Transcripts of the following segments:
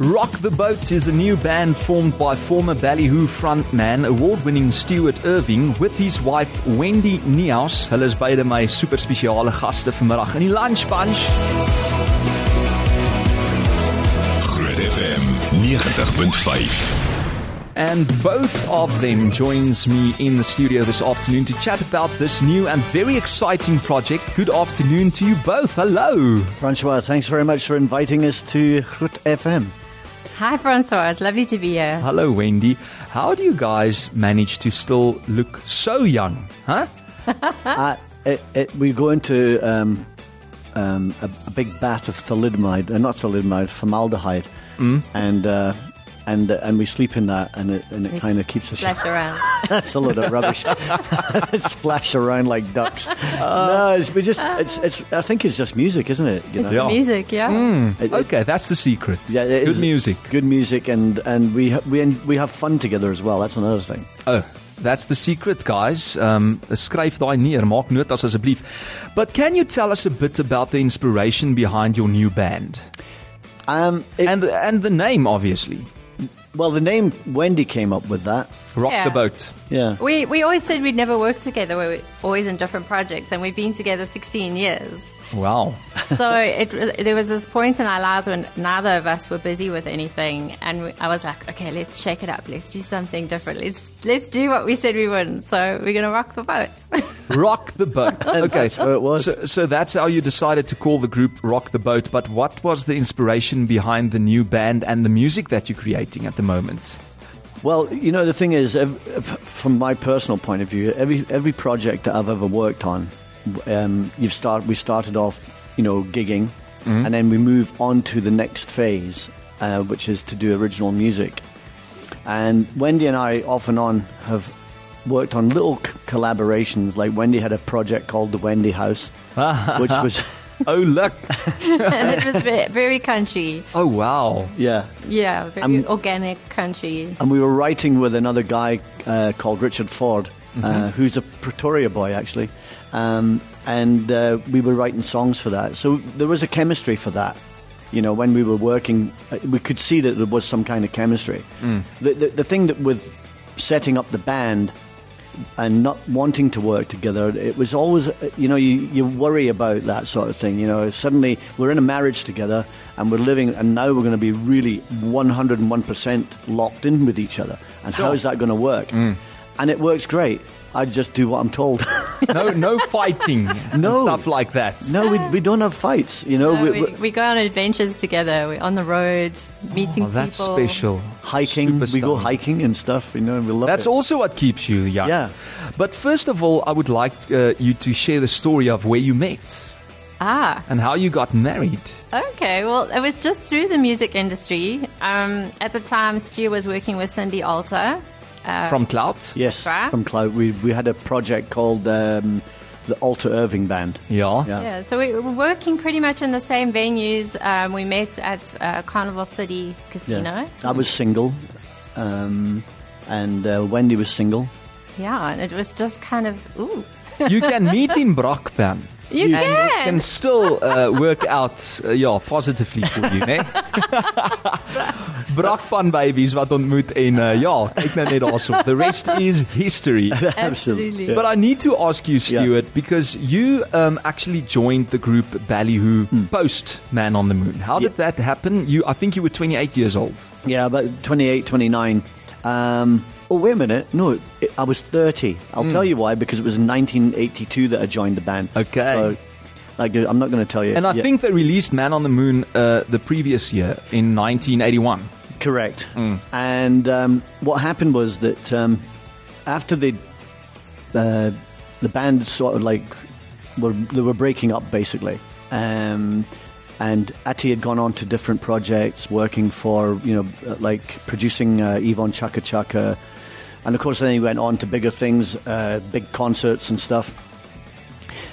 Rock the Boat is a new band formed by former Ballyhoo frontman, award-winning Stuart Irving with his wife Wendy Niehaus. Hulle is beide my super spesiale gaste vanmiddag in die Lunch Punch. Groot FM 90.5. And both of them joins me in the studio this afternoon to chat about this new and very exciting project. Good afternoon to you both. Hello. Francois, thanks very much for inviting us to Groot FM. Hi, Francois. It's lovely to be here. Hello, Wendy. How do you guys manage to still look so young? Huh? uh, it, it, we go into um, um, a, a, big bath of thalidomide, uh, not thalidomide, formaldehyde, mm. and uh, and uh, and we sleep in that, and it and it kind of keeps us splash around. That's a lot of rubbish. splash around like ducks. Uh, no, it's, we just it's it's. I think it's just music, isn't it? You know? yeah. music, yeah. Mm, it, okay, that's the secret. Yeah, good is, music. Good music, and and we ha- we we have fun together as well. That's another thing. Oh. That's the secret, guys. Um, skryf daai neer, maak notas asseblief. But can you tell us a bit about the inspiration behind your new band? Um, it, and and the name, obviously. Well, the name Wendy came up with that. Rock yeah. the boat. Yeah. We we always said we'd never work together. We were always in different projects, and we've been together 16 years. Wow. so it, there was this point in our lives when neither of us were busy with anything, and I was like, okay, let's shake it up. Let's do something different. Let's let's do what we said we wouldn't. So we're gonna rock the boat. rock the boat. Okay, so it was. So, so that's how you decided to call the group Rock the Boat. But what was the inspiration behind the new band and the music that you're creating at the moment? Well, you know, the thing is, from my personal point of view, every every project that I've ever worked on um, you've start we started off, you know, gigging, mm-hmm. and then we move on to the next phase, uh, which is to do original music. And Wendy and I, off and on, have worked on little c- collaborations. Like Wendy had a project called the Wendy House, which was. oh look! it was very, very country. Oh wow! Yeah, yeah, very um, organic country. And we were writing with another guy uh, called Richard Ford, mm-hmm. uh, who's a Pretoria boy actually, um, and uh, we were writing songs for that. So there was a chemistry for that. You know, when we were working, uh, we could see that there was some kind of chemistry. Mm. The, the, the thing that with setting up the band and not wanting to work together, it was always, uh, you know, you, you worry about that sort of thing. You know, suddenly we're in a marriage together and we're living, and now we're going to be really 101% locked in with each other. And sure. how is that going to work? Mm. And it works great. I just do what I'm told. no, no fighting, no stuff like that. No, we, we don't have fights. You know, no, we, we, we, go on adventures together. We're on the road, meeting oh, that's people. special. Hiking, we go hiking and stuff. You know, and we love. That's it. also what keeps you young. Yeah. But first of all, I would like uh, you to share the story of where you met. Ah. And how you got married. Okay, well, it was just through the music industry. Um, at the time, Stu was working with Cindy Alter, uh, from Clout? Yes, from Clout. We, we had a project called um, the Alter Irving Band. Yeah. yeah. yeah. So we were working pretty much in the same venues. Um, we met at uh, Carnival City Casino. Yeah. I was single, um, and uh, Wendy was single. Yeah, and it was just kind of, ooh. you can meet in Brakpan. You, you can. can still uh, work out, uh, ja, positively for you, né? Brakpan babies wat ontmoet en uh, ja, kyk nou net daarso. The rest is history. Absolutely. But I need to ask you, Stuart, yeah. because you um, actually joined the group Ballyhoo hmm. post Man on the Moon. How did that happen? You, I think you were 28 years old. Yeah, about 28, 29. Um, oh, wait a minute. No, it, I was 30. I'll mm. tell you why, because it was 1982 that I joined the band. Okay. So, like, I'm not going to tell you. And I yet. think they released Man on the Moon uh, the previous year in 1981. Correct. Mm. And um, what happened was that um, after they, uh, the band sort of like, were, they were breaking up basically. Um, and Ati had gone on to different projects, working for you know like producing uh, Yvonne Chaka Chaka, and of course then he went on to bigger things, uh, big concerts and stuff.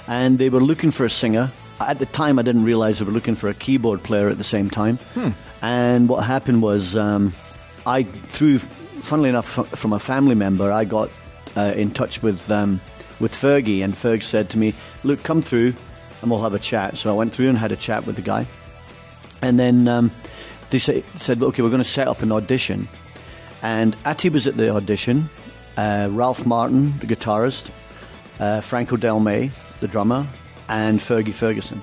And they were looking for a singer. At the time, I didn't realize they were looking for a keyboard player at the same time. Hmm. And what happened was, um, I through, funnily enough, from a family member, I got uh, in touch with um, with Fergie, and Ferg said to me, "Look, come through." and we'll have a chat. So I went through and had a chat with the guy. And then um, they say, said, okay, we're going to set up an audition. And Atty was at the audition, uh, Ralph Martin, the guitarist, uh, Franco Del May, the drummer, and Fergie Ferguson.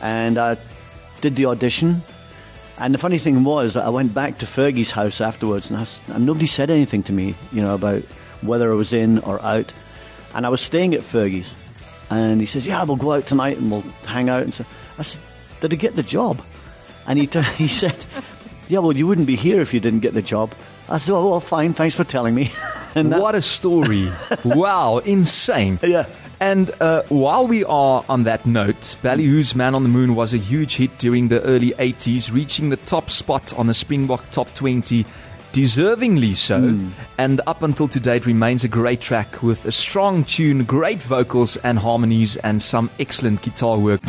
And I did the audition. And the funny thing was, I went back to Fergie's house afterwards, and, I and nobody said anything to me, you know, about whether I was in or out. And I was staying at Fergie's, and he says, "Yeah, we'll go out tonight and we'll hang out." And so I said, "Did I get the job?" And he t- he said, "Yeah, well, you wouldn't be here if you didn't get the job." I said, "Oh, well, fine. Thanks for telling me." and that- What a story. wow, insane. Yeah. And uh, while we are on that note, Ballyhoo's Man on the Moon was a huge hit during the early 80s, reaching the top spot on the Springbok Top 20, deservingly so. And up until today, it remains a great track with a strong tune, great vocals and harmonies, and some excellent guitar work.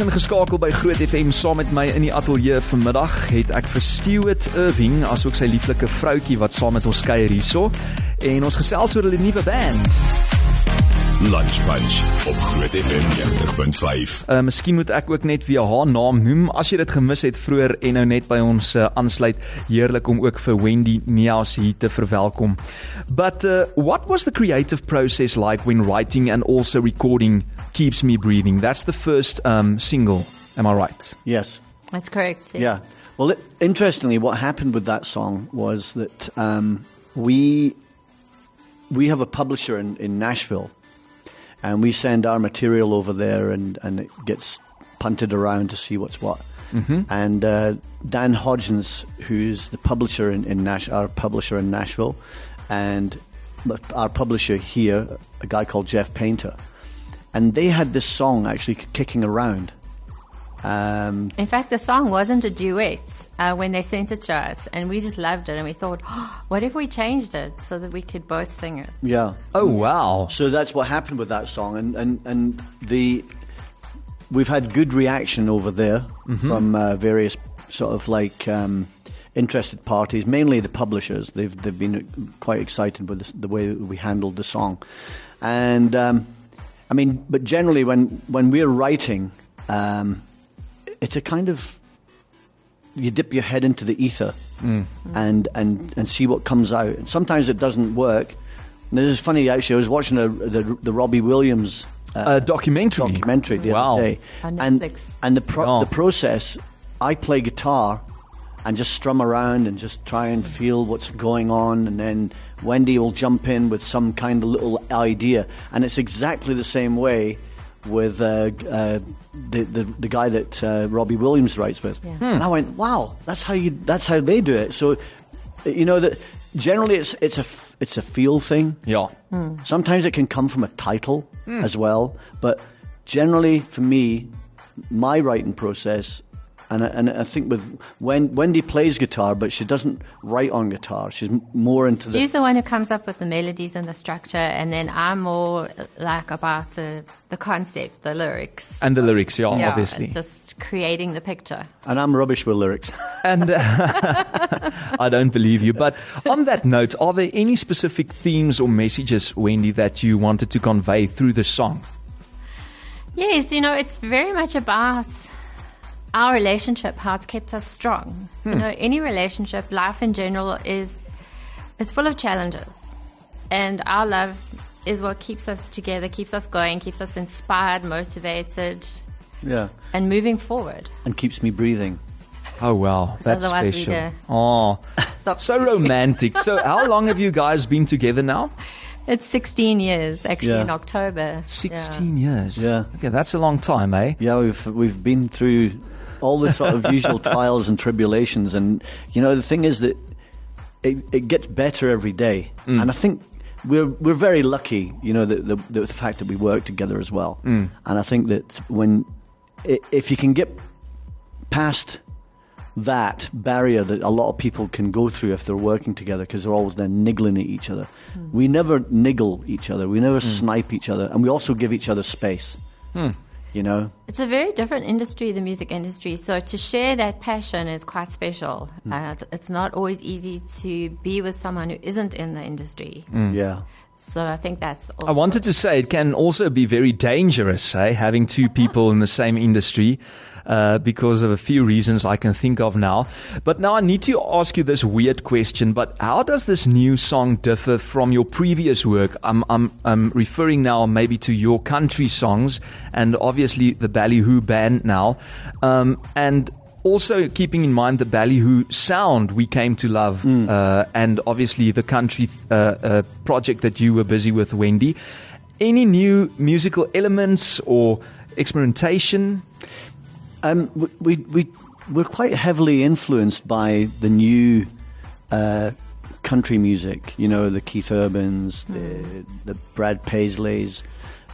Jy's ingeskakel by Groot FM saam met my in die ateljee vanmiddag. Het ek vir Stuart Irving asook sy lieflike vroutjie wat saam met ons kuier hierso en ons gesels oor hulle nuwe band. Lunch Punch op Groot FM 90.5. Uh miskien moet ek ook net weer haar naam noem as jy dit gemis het vroeër en nou net by ons uh, aansluit. Heerlik om ook vir Wendy Niehaus hier te verwelkom. But uh, what was the creative process like when writing and also recording Keeps Me Breathing? That's the first um, single. Am I right? yes. That's correct. Yeah. Well, it, interestingly, what happened with that song was that um, we we have a publisher in, in Nashville, and we send our material over there, and, and it gets punted around to see what's what. And uh, Dan Hodgins, who's the publisher in, in Nash, our publisher in Nashville, and our publisher here, a guy called Jeff Painter, and they had this song actually kicking around. Um, In fact, the song wasn't a duet uh, when they sent it to us, and we just loved it. And we thought, oh, what if we changed it so that we could both sing it? yeah. Oh wow. So that's what happened with that song, and and and the we've had good reaction over there from uh, various sort of like um, interested parties, mainly the publishers. They've they've been quite excited with the, the way we handled the song, and um, I mean, but generally when when we're writing, um, it's a kind of you dip your head into the ether and, and, and see what comes out. And sometimes it doesn't work. And This is funny, actually. I was watching a, the, the Robbie Williams uh, A documentary. documentary the Wow. other day. And, and the, pro- Oh. the process, I play guitar and just strum around and just try and feel what's going on. And then Wendy will jump in with some kind of little idea. And it's exactly the same way with uh, uh, the, the the guy that uh, Robbie Williams writes with. Yeah. And I went, wow, that's how you that's how they do it. So, you know that generally it's it's a f- it's a feel thing. Ja. Sometimes it can come from a title as well, but generally for me, my writing process, and I, and I think with Wen, Wendy plays guitar, but she doesn't write on guitar. She's more into the Stu's the one who comes up with the melodies and the structure, and then I'm more like about the the concept, the lyrics. And the lyrics, yeah, yeah, obviously. just creating the picture. and I'm rubbish with lyrics. And uh, I don't believe you. But on that note, are there any specific themes or messages, Wendy, that you wanted to convey through the song? Yes, you know, it's very much about our relationship, how it's kept us strong. You know, any relationship, life in general is is full of challenges, and our love is what keeps us together, keeps us going, keeps us inspired, motivated, Yeah. and moving forward. And keeps me breathing. Oh wow, that's special. uh, Oh, Stop. so romantic. So, how long have you guys been together now? It's 16 years, actually, Yeah. in October. Sixteen years. Yeah. Okay, that's a long time, eh? Yeah, we've we've been through all the sort of usual trials and tribulations, and you know the thing is that it, it gets better every day, mm. and I think we're we're very lucky, you know, the, the the fact that we work together as well, mm. and I think that when if you can get past that barrier that a lot of people can go through if they're working together because they're always then niggling at each other. Mm. We never niggle each other. We never snipe each other, and we also give each other space. Hmm. You know, It's a very different industry, the music industry. So to share that passion is quite special. Uh, it's, it's not always easy to be with someone who isn't in the industry. yeah. So I think that's. I wanted to say it can also be very dangerous, eh? Having two people in the same industry. Uh, because of a few reasons I can think of now. But now I need to ask you this weird question. But how does this new song differ from your previous work? I'm, I'm, I'm referring now maybe to your country songs and obviously the Ballyhoo band now. Um, and also keeping in mind the Ballyhoo sound we came to love, uh, and obviously the country uh, uh, project that you were busy with, Wendy. Any new musical elements or experimentation? Um, we, we, we, we're quite heavily influenced by the new uh, country music, you know, the Keith Urbans, the, the Brad Paisleys,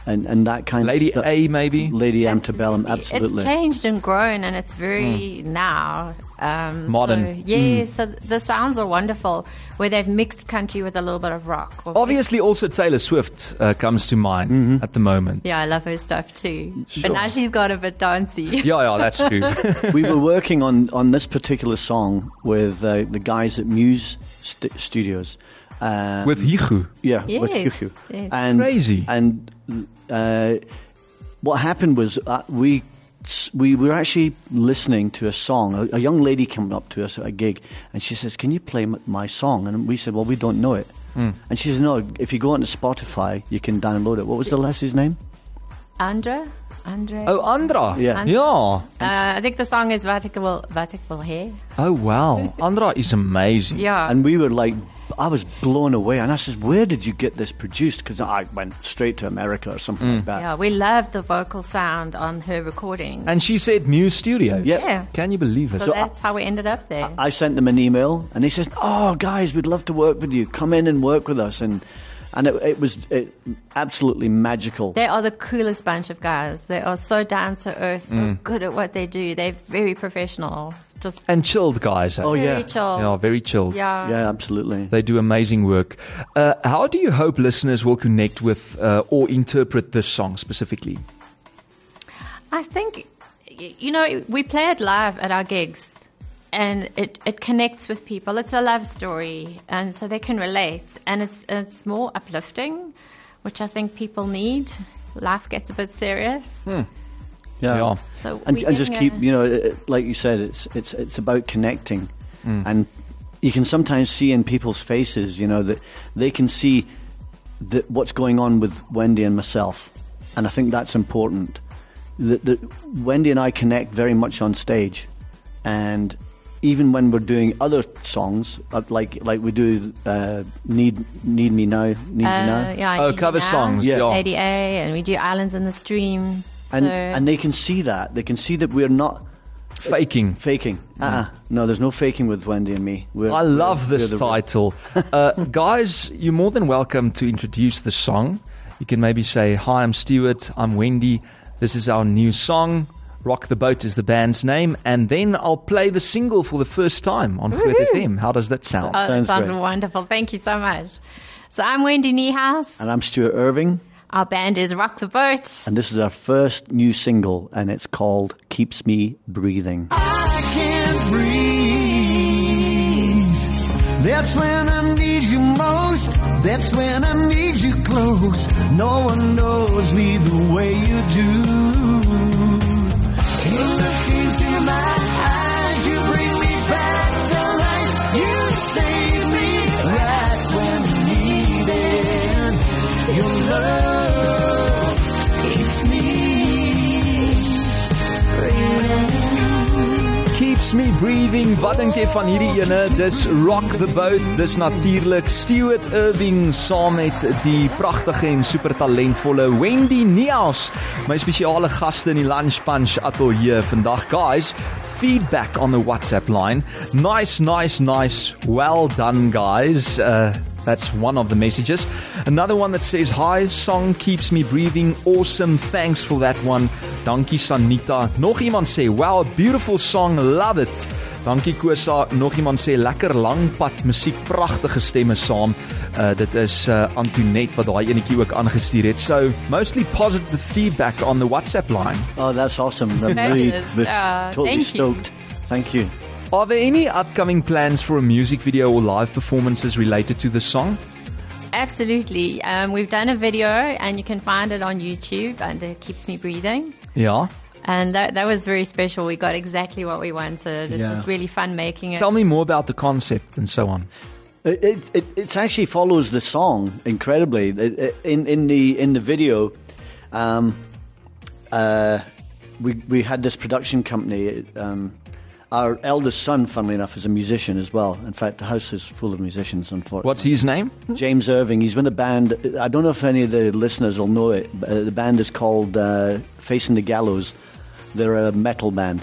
and, and that kind Lady of Lady A, maybe? Lady Antebellum, absolutely. It's changed and grown, and it's very now um, Modern. So, yeah, so the sounds are wonderful, where they've mixed country with a little bit of rock. Obviously, also Taylor Swift uh, comes to mind at the moment. Yeah, I love her stuff too. Sure. But now she's got a bit dancey. Yeah, yeah, that's true. we were working on, on this particular song with uh, the guys at Muse st- Studios. Um, With Hichu. Yeah, with Yes, yes. And, Crazy. And uh, what happened was uh, we we were actually listening to a song. A, a young lady came up to us at a gig, and she says, "Can you play m- my song?" And we said, "Well, we don't know it." Hmm. And she says, "No, if you go onto Spotify, you can download it." What was the lassie's name? Andra? Andre? Oh, Andra. Yeah. Yeah. Uh, I think the song is Wat ik wil, wat ik wil hê. Oh, wow. Andra is amazing. Yeah. And we were like, I was blown away. And I says, "Where did you get this produced?" Because I went straight to America or something like mm. that. yeah, we love the vocal sound on her recording. And she said Muse Studio. Yeah. yeah. Can you believe it? So, So I- that's how we ended up there. I sent them an email, and they said, "Oh, guys, we'd love to work with you. Come in and work with us." And and it, it was it, absolutely magical. they are the coolest bunch of guys. They are so down to earth, so good at what they do. They're very professional. Just and chilled guys. eh? Oh, very yeah. chill. Yeah, very chilled. Yeah. yeah, absolutely. They do amazing work. Uh, how do you hope listeners will connect with uh, or interpret this song specifically? I think, you know, we play it live at our gigs and it, it connects with people. It's a love story and so they can relate and it's, it's more uplifting, which I think people need. Life gets a bit serious. Hmm. yeah. Yeah. So And, and just keep, uh, you know, it, like you said, it's it's it's about connecting, hmm. and you can sometimes see in people's faces, you know, that they can see that what's going on with Wendy and myself, and I think that's important. That, that Wendy and I connect very much on stage, and even when we're doing other songs, uh, like like we do, uh, need need me now, need me Uh, now, yeah, Oh, cover Now, songs, Yeah. yeah. ADA, and we do Islands in the Stream. and so and they can see that they can see that we're not Faking. faking. Uh-uh. No, there's no faking with Wendy and me. We're, I love we're- this we're title. uh, guys, you're more than welcome to introduce the song. You can maybe say, Hi, I'm Stuart. I'm Wendy. This is our new song. Rock the Boat is the band's name. And then I'll play the single for the first time on Groot FM. How does that sound? Oh, that Sounds sounds great. wonderful. Thank you so much. So I'm Wendy Niehaus. And I'm Stuart Irving, Our band is Rock the Boat. and this is our first new single, and it's called Keeps Me Breathing. I can't breathe. That's when I need you most. That's when I need you close. No one knows me the way you do. My breathing. Wat dink jy van hierdie ene? Dis Rock the Boat. Dis natuurlik Stuart Irving saam met die pragtige en super talentvolle Wendy Neels, my spesiale gaste in die Lunch Punch ateljee vandag. Guys, feedback on the WhatsApp line. Nice, nice, nice. Well done, guys. Uh That's one of the messages. Another one that says, Hi, song keeps me breathing. Awesome. Thanks for that one. Dankie, Sanita. Nog iemand sê, Wow, beautiful song. Love it. Dankie, Kosa. Nog iemand sê, Lekker lang pad musiek. Pragtige stemme saam. Uh, dit is uh, Antoinette wat daai enetjie ook aangestuur het. So, mostly positive feedback on the WhatsApp line. Oh, that's awesome. I'm really Fabulous. we're Uh, totally thank you. stoked. Thank you. Are there any upcoming plans for a music video or live performances related to the song? Absolutely. Um, we've done a video, and you can find it on YouTube under Keeps Me Breathing. Ja. And that, that was very special. We got exactly what we wanted. It Yeah. was really fun making it. Tell me more about the concept and so on. It, it, it it's actually follows the song incredibly. It- it- in in the in the video, um, uh, we we had this production company. Um, our eldest son, funnily enough, is a musician as well. In fact, the house is full of musicians. Unfortunately, What's his name? James Irving. He's with a band. I don't know if any of the listeners will know it. But, uh, the band is called uh, Facing the Gallows. They're a metal band.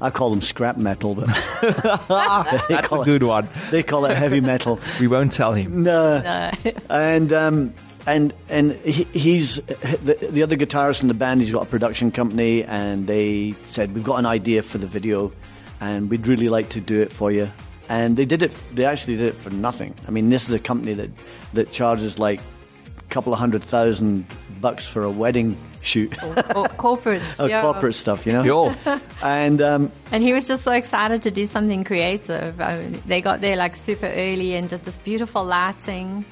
I call them scrap metal, but they, That's call a it, good one. they call it heavy metal. We won't tell him. No. Uh, and um, and and he, he's the, the other guitarist in the band. He's got a production company, and they said we've got an idea for the video, and we'd really like to do it for you. And they did it. They actually did it for nothing. I mean, this is a company that that charges like a couple of hundred thousand bucks for a wedding shoot, or corporate. uh, yeah. corporate stuff, you know. Yo. And um, And he was just so excited to do something creative. I mean, they got there like super early and did this beautiful lighting.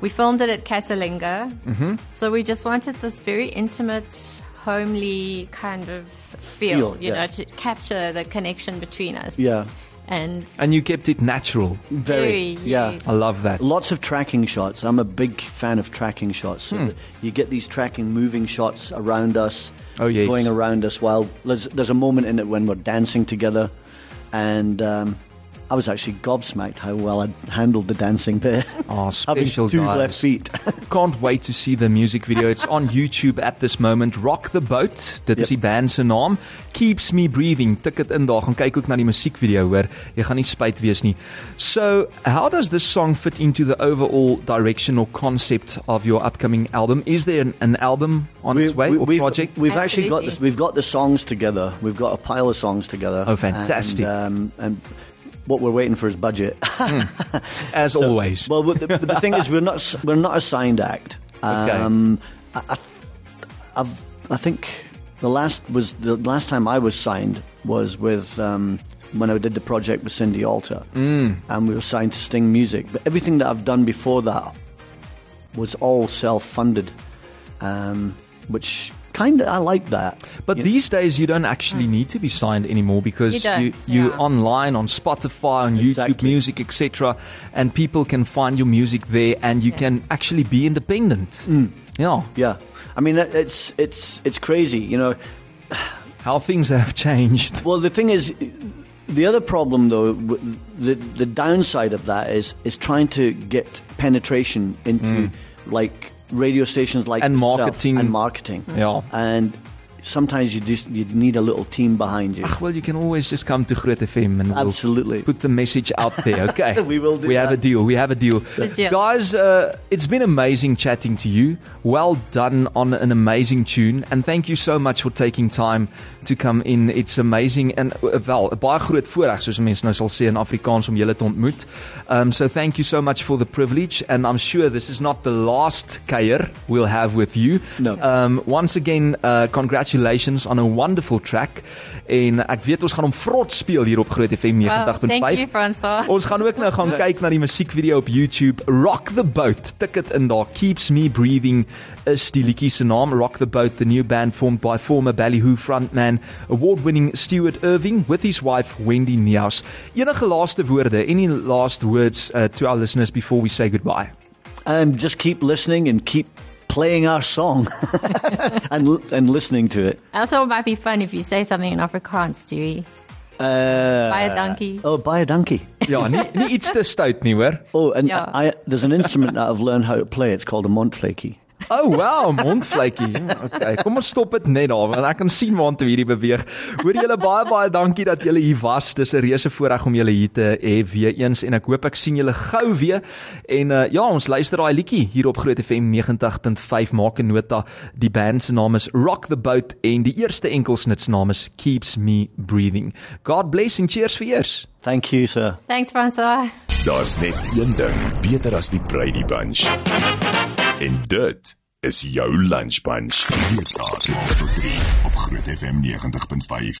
We filmed it at Casalinga. Mm-hmm. So we just wanted this very intimate, homely kind of feel, Feel, you yeah. know, to capture the connection between us. yeah, And And you kept it natural. very, Very, yeah. I love that. Lots of tracking shots. I'm a big fan of tracking shots. So that You get these tracking, moving shots around us, Oh, yes. going around us. While there's there's a moment in it when we're dancing together, and um, I was actually gobsmacked how well I handled the dancing there. Oh, Having special two guys. left feet. Can't wait to see the music video. It's on YouTube at this moment. Rock the Boat. Dit is Yep. die band se naam. Keeps me breathing. Tik dit in daar. Gaan kyk ook na die musiekvideo hoor. Jy gaan nie spyt wees nie. So, how does this song fit into the overall direction or concept of your upcoming album? Is there an, an album on its way or we've, project? We've actually got this, we've got the songs together. We've got a pile of songs together. Oh, fantastic. And, um, and what we're waiting for is budget. As always. Well, the, the, the thing is, we're not we're not a signed act. Okay. Um, I, I, I've, I think the last was the last time I was signed was with um, when I did the project with Cindy Alter, mm. and we were signed to Sting Music. But everything that I've done before that was all self-funded, um, which kind of I like that. But You- these days, you don't actually mm. need to be signed anymore because you you, you're yeah. online on Spotify, on YouTube Music, etc., and people can find your music there, and you can actually be independent. Mm. Yeah, yeah, I mean it's it's it's crazy, you know. how things have changed. Well, the thing is, the other problem though, the the downside of that is is trying to get penetration into mm. like radio stations like. And marketing. and marketing. Yeah. and sometimes you just you need a little team behind you. Ach, well, you can always just come to Groot FM and we'll Absolutely. put the message out there. Okay, We will do We have a deal. We have a deal, deal. guys. Uh, it's been amazing chatting to you. Well done on an amazing tune, and thank you so much for taking time to come in. It's amazing and uh, wel 'n baie groot voorreg soos mense nou sal sê in Afrikaans om julle te ontmoet. Um, so thank you so much for the privilege, and I'm sure this is not the last kuier we'll have with you. No. Um, once again, uh, congratulations congratulations on a wonderful track. En ek weet ons gaan hom vrot speel hier op Groot FM Well, 90.5. thank you, Francois. Ons gaan ook nou gaan kyk na die musiekvideo op YouTube. Rock the Boat. Tik dit in daar. Keeps me breathing is die liedjie se naam. Rock the Boat, the new band formed by former Ballyhoo frontman, award-winning Stuart Irving with his wife Wendy Neus. Enige laaste woorde? Any last words uh, to our listeners before we say goodbye? Um, just keep listening and keep playing our song and and listening to it. I thought it might be fun if you say something in Afrikaans, Stewie. Uh, Buy a donkey. Oh, buy a donkey. Ja, nie nie iets te stout nie, hoor. Oh, and Yeah. I, there's an instrument that I've learned how to play. It's called a montflaky. Oh wow, mondvletjie. Okay, kom ons stop dit net daar want ek kan sien waartoe hierdie beweeg. Hoor julle baie baie dankie dat julle hier was. Dis 'n reuse voorreg om julle hier te hê weer eens en ek hoop ek sien julle gou weer. En uh, ja, ons luister daai liedjie hier op Groot FM 90.5 maak 'n nota. Die band se naam is Rock the Boat en die eerste enkelsnit se naam is Keeps Me Breathing. God bless and cheers vir eers. Thank you, sir. Thanks, Francois. Daar's net een ding beter as die Brady Bunch. En dit is jou lunch bunch. Wees daar tot 3 op Groot FM 90.5.